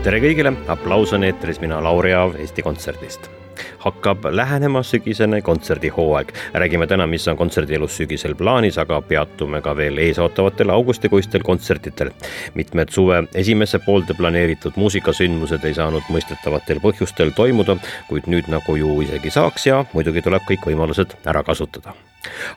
Tere kõigile, aplaus on eetris, mina Lauri Aav Eesti Kontserdist hakkab lähenema sügisene kontserdihooaeg. räägime täna, mis on kontserdielus sügisel plaanis, aga peatume ka veel eesootavatel augustikuistel kontsertidel. mitmed suve esimesse poolde planeeritud muusikasündmused ei saanud mõistetavatel põhjustel toimuda, kuid nüüd nagu ju isegi saaks ja muidugi tuleb kõik võimalused ära kasutada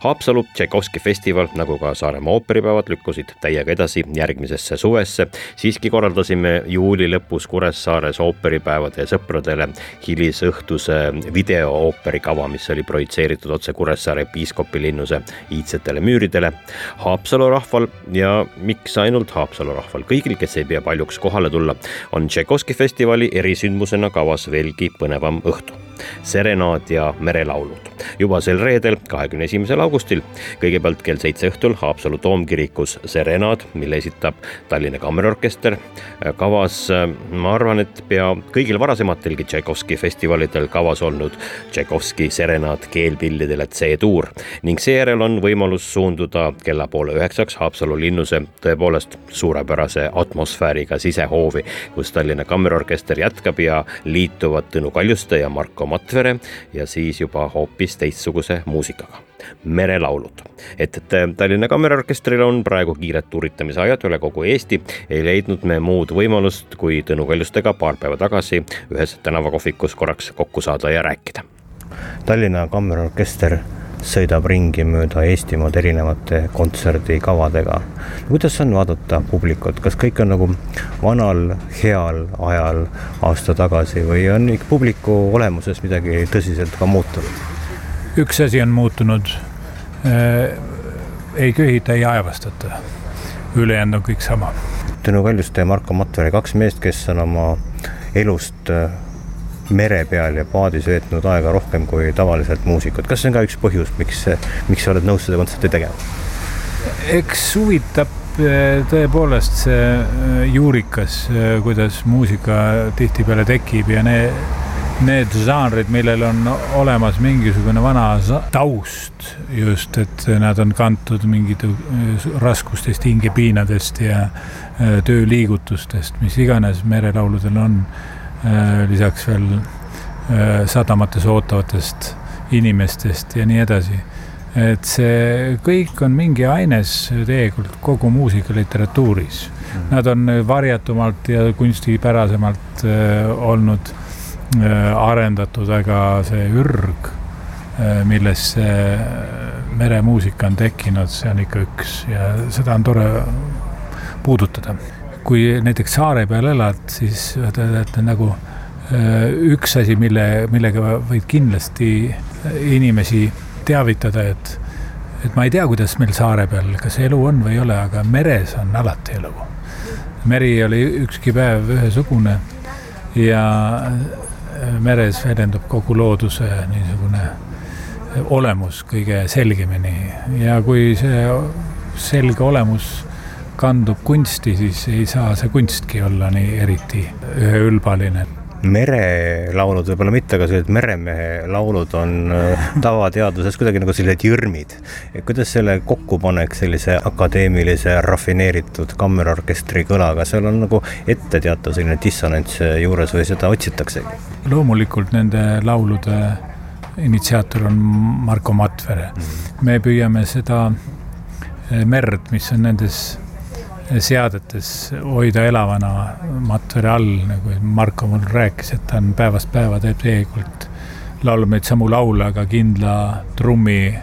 Haapsalu Tšaikovski festival, nagu ka Saaremaa ooperipäevad, lükkusid täiega edasi järgmisesse suvesse. siiski korraldasime juuli lõpus Kuressaares ooperipäevade sõpradele hilisõhtuse videoooperi kava, mis oli projitseeritud otse Kuressaare piiskopi linnuse iidsetele müüridele. Haapsalu rahval ja miks ainult Haapsalu rahval, kõigil, kes ei pea paljuks kohale tulla, on Tšaikovski festivali erisündmusena kavas veelgi põnevam õhtu serenaad ja merelaulud. juba sel reedel, kahekümne esimesel augustil, kõigepealt kell seitse õhtul Haapsalu toomkirikus serenaad, mille esitab Tallinna Kammerorkester. kavas, ma arvan, et pea kõigil varasematelgi Tšaikovski festivalidel kavas olnud Tšaikovski serenaad keelpillidele C-tuur ning seejärel on võimalus suunduda kella poole üheksaks Haapsalu linnuse tõepoolest suurepärase atmosfääriga sisehoovi, kus Tallinna Kammerorkester jätkab ja liituvad Tõnu Kaljuste ja Marko Matvere ja siis juba hoopis teistsuguse muusikaga merelaulud. et, et Tallinna Kammerorkestril on praegu kiired tuuritamise ajad üle kogu Eesti, ei leidnud me muud võimalust, kui Tõnu Kaljustega paar päeva tagasi ühes tänavakohvikus korraks kokku saada ja rääkida. Tallinna Kammerorkester sõidab ringi mööda Eestimaad erinevate kontserdikavadega. kuidas on vaadata publikut, kas kõik on nagu vanal heal ajal aasta tagasi või on ikka publiku olemuses midagi tõsiselt ka muutunud? üks asi on muutunud äh,. ei köhita, ei aevastata. ülejäänud on kõik sama. Tõnu Kaljuste ja Marko Matvere, kaks meest, kes on oma elust äh, mere peal ja paadis veetnud aega rohkem kui tavaliselt muusikud. kas see on ka üks põhjus, miks, miks sa oled nõus seda kontserti tegema? eks huvitab eh, tõepoolest see eh, juurikas, eh, kuidas muusika tihtipeale tekib ja need, need žanrid, millel on olemas mingisugune vana taust just, et nad on kantud mingit raskustest, hingepiinadest ja tööliigutustest, mis iganes merelauludel on lisaks veel äh, sadamates ootavatest inimestest ja nii edasi. et see kõik on mingi aines tegelikult kogu muusikaliteratuuris. Mhm. Nad on varjatumalt ja kunstipärasemalt äh, olnud arendatud, aga see ürg, milles see meremuusika on tekkinud, see on ikka üks ja seda on tore puudutada kui näiteks saare peal elad, siis tead nagu äh, üks asi, mille, millega võid kindlasti inimesi teavitada, et, et ma ei tea, kuidas meil saare peal, kas elu on või ei ole, aga meres on alati elu. meri oli ükski päev ühesugune ja meres väljendub kogu looduse niisugune olemus kõige selgemini ja kui see selge olemus kandub kunsti, siis ei saa see kunstki olla nii eriti üheülbaline merelaulud võib-olla mitte, aga sellised meremehe laulud on äh, tavateaduses kuidagi nagu sellised jõrmid. kuidas selle kokku paneks sellise akadeemilise rafineeritud kammerorkestri kõlaga, seal on nagu ette teatav selline dissonants juures või seda otsitaksegi? loomulikult nende laulude initsiaator on Marko Matvere. Mhm. me püüame seda merd, mis on nendes seadetes hoida elavana matvere all, nagu Marko mul rääkis, et ta on päevast päeva teeb tegelikult, laulab neid samu laule, aga kindla trummi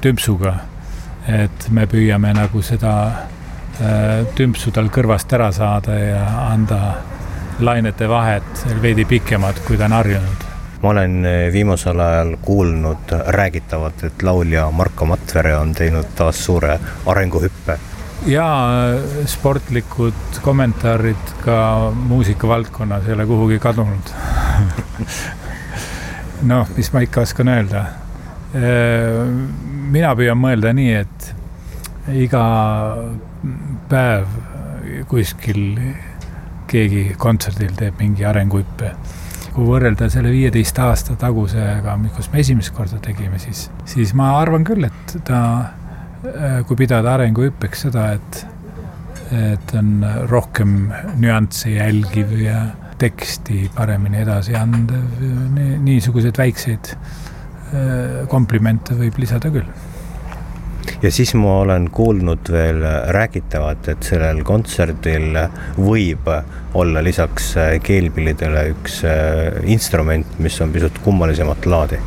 tümpsuga. et me püüame nagu seda äh, tümpsu tal kõrvast ära saada ja anda lainete vahet veidi pikemad, kui ta on harjunud ma olen äh, viimasel ajal kuulnud räägitavat, et laulja Marko Matvere on teinud taas suure arenguhüppe ja sportlikud kommentaarid ka muusikavaldkonnas ei ole kuhugi kadunud noh, mis ma ikka oskan öelda. mina püüan mõelda nii, et iga päev kuskil keegi kontserdil teeb mingi arenguhüppe. kui võrrelda selle viieteist aasta tagusega, kus me esimest korda tegime, siis, siis ma arvan küll, et ta, kui pidada arenguhüppeks seda, et, et on rohkem nüansse jälgiv ja teksti paremini edasi andev, niisuguseid väikseid komplimente võib lisada küll ja siis ma olen kuulnud veel räägitavat, et sellel kontserdil võib olla lisaks keelpillidele üks äh, instrument, mis on pisut kummalisemat laadi.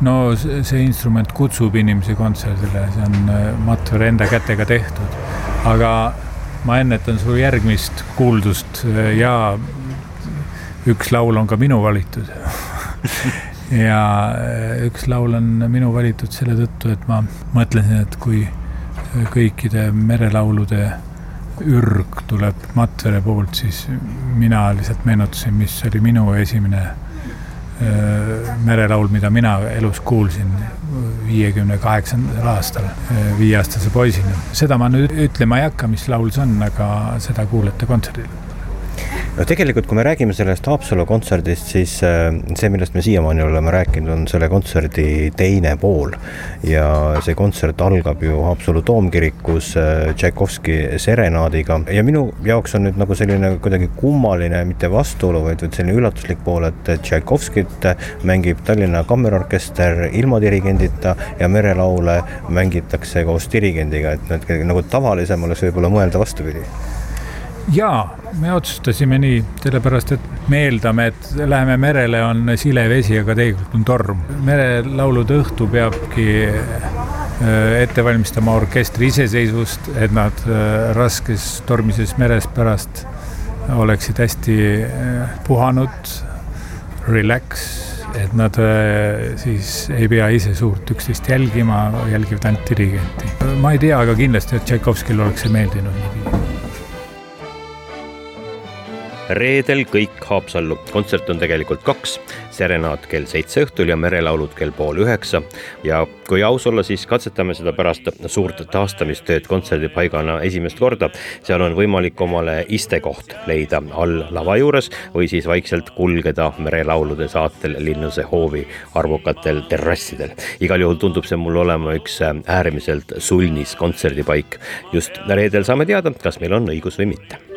No see instrument kutsub inimesi kontserdile, see on äh, Matvere enda kätega tehtud, aga ma ennetan su järgmist kuuldust äh, ja üks laul on ka minu valitud. Ja äh, üks laul on minu valitud selle tõttu, et ma mõtlesin, et kui kõikide merelaulude ürg tuleb Matvere poolt, siis mina lihtsalt meenutasin, mis oli minu esimene merelaul, mida mina elus kuulsin viiekümne kaheksandal aastal äh, viieaastase poisina. seda ma nüüd ütlema ei hakka, mis laul see on, aga seda kuulete kontserdil no tegelikult, kui me räägime sellest Haapsalu kontserdist, siis äh, see, millest me siiamaani oleme rääkinud, on selle kontserdi teine pool. ja see kontsert algab ju Haapsalu toomkirikus äh, Tšaikovski serenaadiga. Ja minu jaoks on nüüd nagu selline kuidagi kummaline, mitte vastuolu, vaid, vaid selline üllatuslik pool, et Tšaikovskit mängib Tallinna Kammerorkester ilma dirigendita ja merelaule mängitakse koos dirigendiga, et need nagu tavalisem oleks võib-olla mõelda vastupidi. Jaa, me otsustasime nii, sellepärast et me eeldame, et läheme merele, on sile vesi, aga tegelikult on torm. merelaulude õhtu peabki äh, ette valmistama orkestri iseseisvust, et nad äh, raskes tormises meres pärast oleksid hästi äh, puhanud, relax, et nad siis ei pea ise suurt üksteist jälgima, jälgivad ainult dirigenti. ma ei tea, aga kindlasti, et Tšaikovskile oleks see meeldinud reedel kõik Haapsallu, kontsert on tegelikult kaks, serenaad kell seitse õhtul ja merelaulud kell pool üheksa. ja kui aus olla, siis katsetame seda pärast suurt taastamistööd kontserdipaigana esimest korda. seal on võimalik omale istekoht leida all lava juures või siis vaikselt kulgeda merelaulude saatel Linnuse hoovi arvukatel terrassidel. igal juhul tundub see mulle olema üks äärmiselt sulnis kontserdipaik. just reedel saame teada, kas meil on õigus või mitte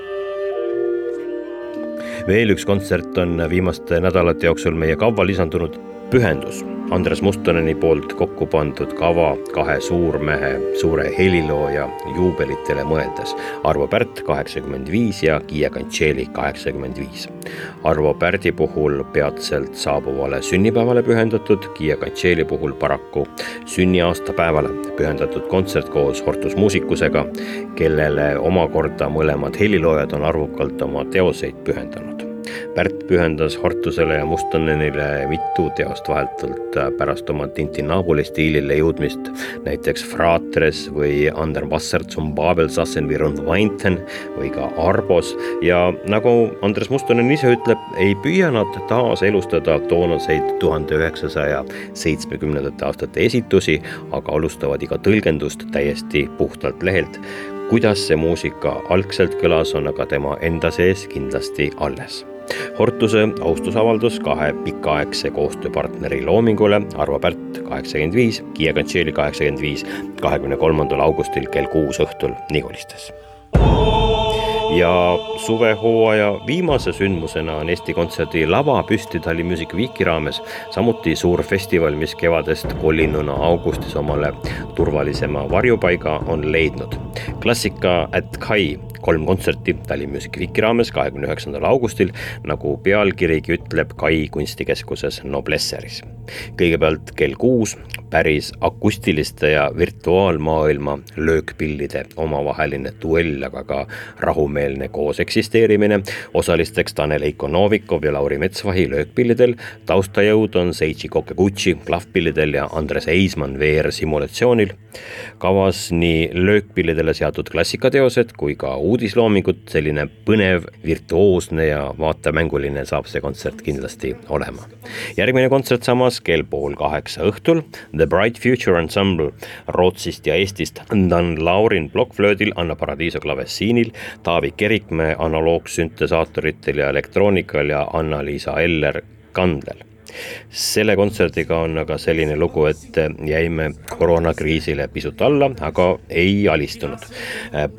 veel üks kontsert on viimaste nädalate jooksul meie kavva lisandunud pühendus Andres Mustoneni poolt kokku pandud kava kahe suurmehe, suure helilooja juubelitele mõeldes. Arvo Pärt kaheksakümmend viis ja Kiia Kantšeli kaheksakümmend viis. Arvo Pärdi puhul peatselt saabuvale sünnipäevale pühendatud, Kiia Kantšeli puhul paraku sünniaastapäevale pühendatud kontsert koos Hortus muusikusega, kellele omakorda mõlemad heliloojad on arvukalt oma teoseid pühendanud Pärt pühendas Hortusele ja Mustonenile mitu teost vahetult pärast oma Tintinabuli stiilile jõudmist, näiteks Fratres või Ander Wasser zum Babelsassen wie Rund Weinten või ka Arbos. Ja nagu Andres Mustonen ise ütleb, ei püüa nad taaselustada toonaseid tuhande üheksasaja seitsmekümnendate aastate esitusi, aga alustavad iga tõlgendust täiesti puhtalt lehelt. Kuidas see muusika algselt kõlas, on aga tema enda sees kindlasti alles Hortuse austusavaldus kahe pikaaegse koostööpartneri loomingule Arvo Pärt kaheksakümmend viis, Kiia Kantšeli kaheksakümmend viis, kahekümne kolmandal augustil kell kuus õhtul Niholistes ja suvehooaja viimase sündmusena on Eesti Kontserdi lava püsti Tallinn Music Weeki raames samuti suur festival, mis kevadest kollinuna augustis omale turvalisema varjupaiga on leidnud. klassika at Kai kolm kontserti Tallinn Music Weeki raames kahekümne üheksandal augustil, nagu pealkirigi ütleb, Kai kunstikeskuses Noblesseris. kõigepealt kell kuus päris akustiliste ja virtuaalmaailma löökpillide omavaheline duell, aga ka rahumeelne koos eksisteerimine. osalisteks Tanel Eiko Novikov ja Lauri Metsvahi löökpillidel, taustajõud on Seiji Kokekuchi klahvpillidel ja Andres Eismann VR-simulatsioonil. kavas nii löökpillidele seatud klassikateosed kui ka uudisloomingud, selline põnev, virtuoosne ja vaatemänguline saab see kontsert kindlasti olema. järgmine kontsert samas kell pool kaheksa õhtul The Bright Future Ensemble Rootsist ja Eestist, Dan Laurin plokkflöödil, Anna Paradiiso klavessiinil, Taavi Kerikmäe analoogsüntesaatoritel ja elektroonikal ja Anna-Liisa Eller kandlel selle kontserdiga on aga selline lugu, et jäime koroonakriisile pisut alla, aga ei alistunud.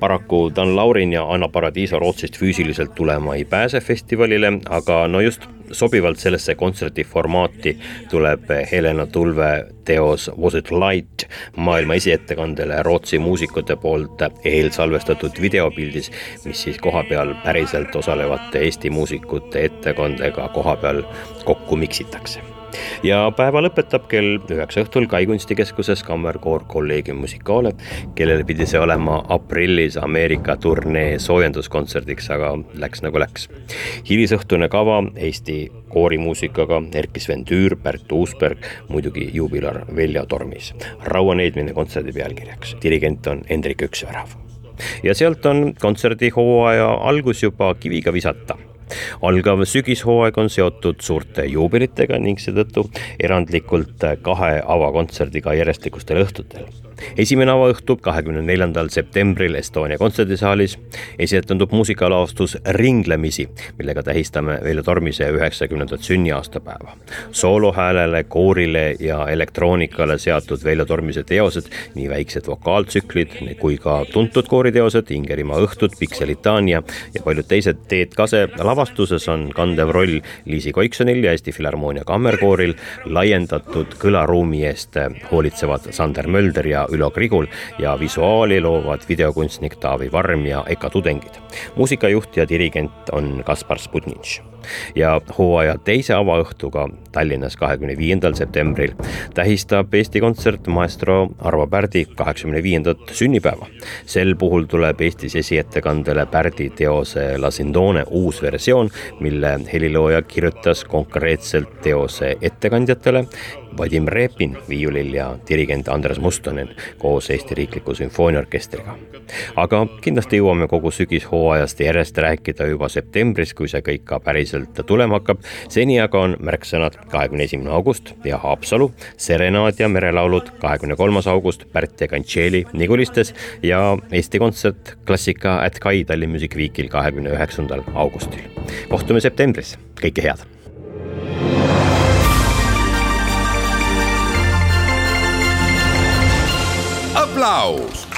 paraku Dan Laurin ja Anna Paradiiso Rootsist füüsiliselt tulema ei pääse festivalile, aga no just sobivalt sellesse kontserdi formaati tuleb Helena Tulve teos Was it light maailma esiettekandele Rootsi muusikute poolt eelsalvestatud videopildis, mis siis kohapeal päriselt osalevate Eesti muusikute ettekandega kohapeal kokku miksitakse ja päeva lõpetab kell üheksa õhtul Kai kunstikeskuses kammerkoor Collegium Musicale, kellel pidi see olema aprillis Ameerika turnee soojenduskontserdiks, aga läks nagu läks. hilisõhtune kava Eesti koorimuusikaga Erkki-Sven Tüür, Pärt Uusberg, muidugi juubilar Veljo Tormis. rauaneidmine kontserdi pealkirjaks, dirigent on Hendrik Üksvärav ja sealt on kontserdihooaja algus juba kiviga visata algav sügishooaeg on seotud suurte juubelitega ning seetõttu erandlikult kahe avakontserdiga järjestikustel õhtutel esimene avaõhtu, kahekümne neljandal septembril Estonia kontserdisaalis esitendub muusikalavastus Ringlemisi, millega tähistame Veljo Tormise üheksakümnendat sünniaastapäeva. soolohäälele, koorile ja elektroonikale seatud Veljo Tormise teosed, nii väiksed vokaaltsüklid kui ka tuntud kooriteosed Ingerimaa õhtud, Pikselitania ja paljud teised Teet Kase lavastuses on kandev roll Liisi Koiksonil ja Eesti Filharmoonia Kammerkooril, laiendatud kõlaruumi eest hoolitsevad Sander Mölder ja Ülo Krigul ja visuaali loovad videokunstnik Taavi Varm ja Eka tudengid. muusikajuht ja dirigent on Kaspar Sputnitš ja hooaja teise avaõhtuga Tallinnas kahekümne viiendal septembril tähistab Eesti Kontsert maestro Arvo Pärdi kaheksakümne viiendat sünnipäeva. sel puhul tuleb Eestis esiettekandele Pärdi teose La Sindone uus versioon, mille helilooja kirjutas konkreetselt teose ettekandjatele Vadim Repin viiulil ja dirigent Andres Mustonen koos Eesti Riikliku Sümfooniaorkestriga. aga kindlasti jõuame kogu sügishooajast järjest rääkida juba septembris, kui see kõik ka päriselt tulema hakkab. seni aga on märksõnad kahekümne esimene august ja Haapsalu, Serenaad ja merelaulud kahekümne kolmas august Pärt ja Kantšeli Nigulistes ja Eesti Kontsert Klassika at Kai Tallinn Music Weekil kahekümne üheksandal augustil. kohtume septembris, kõike head aplaus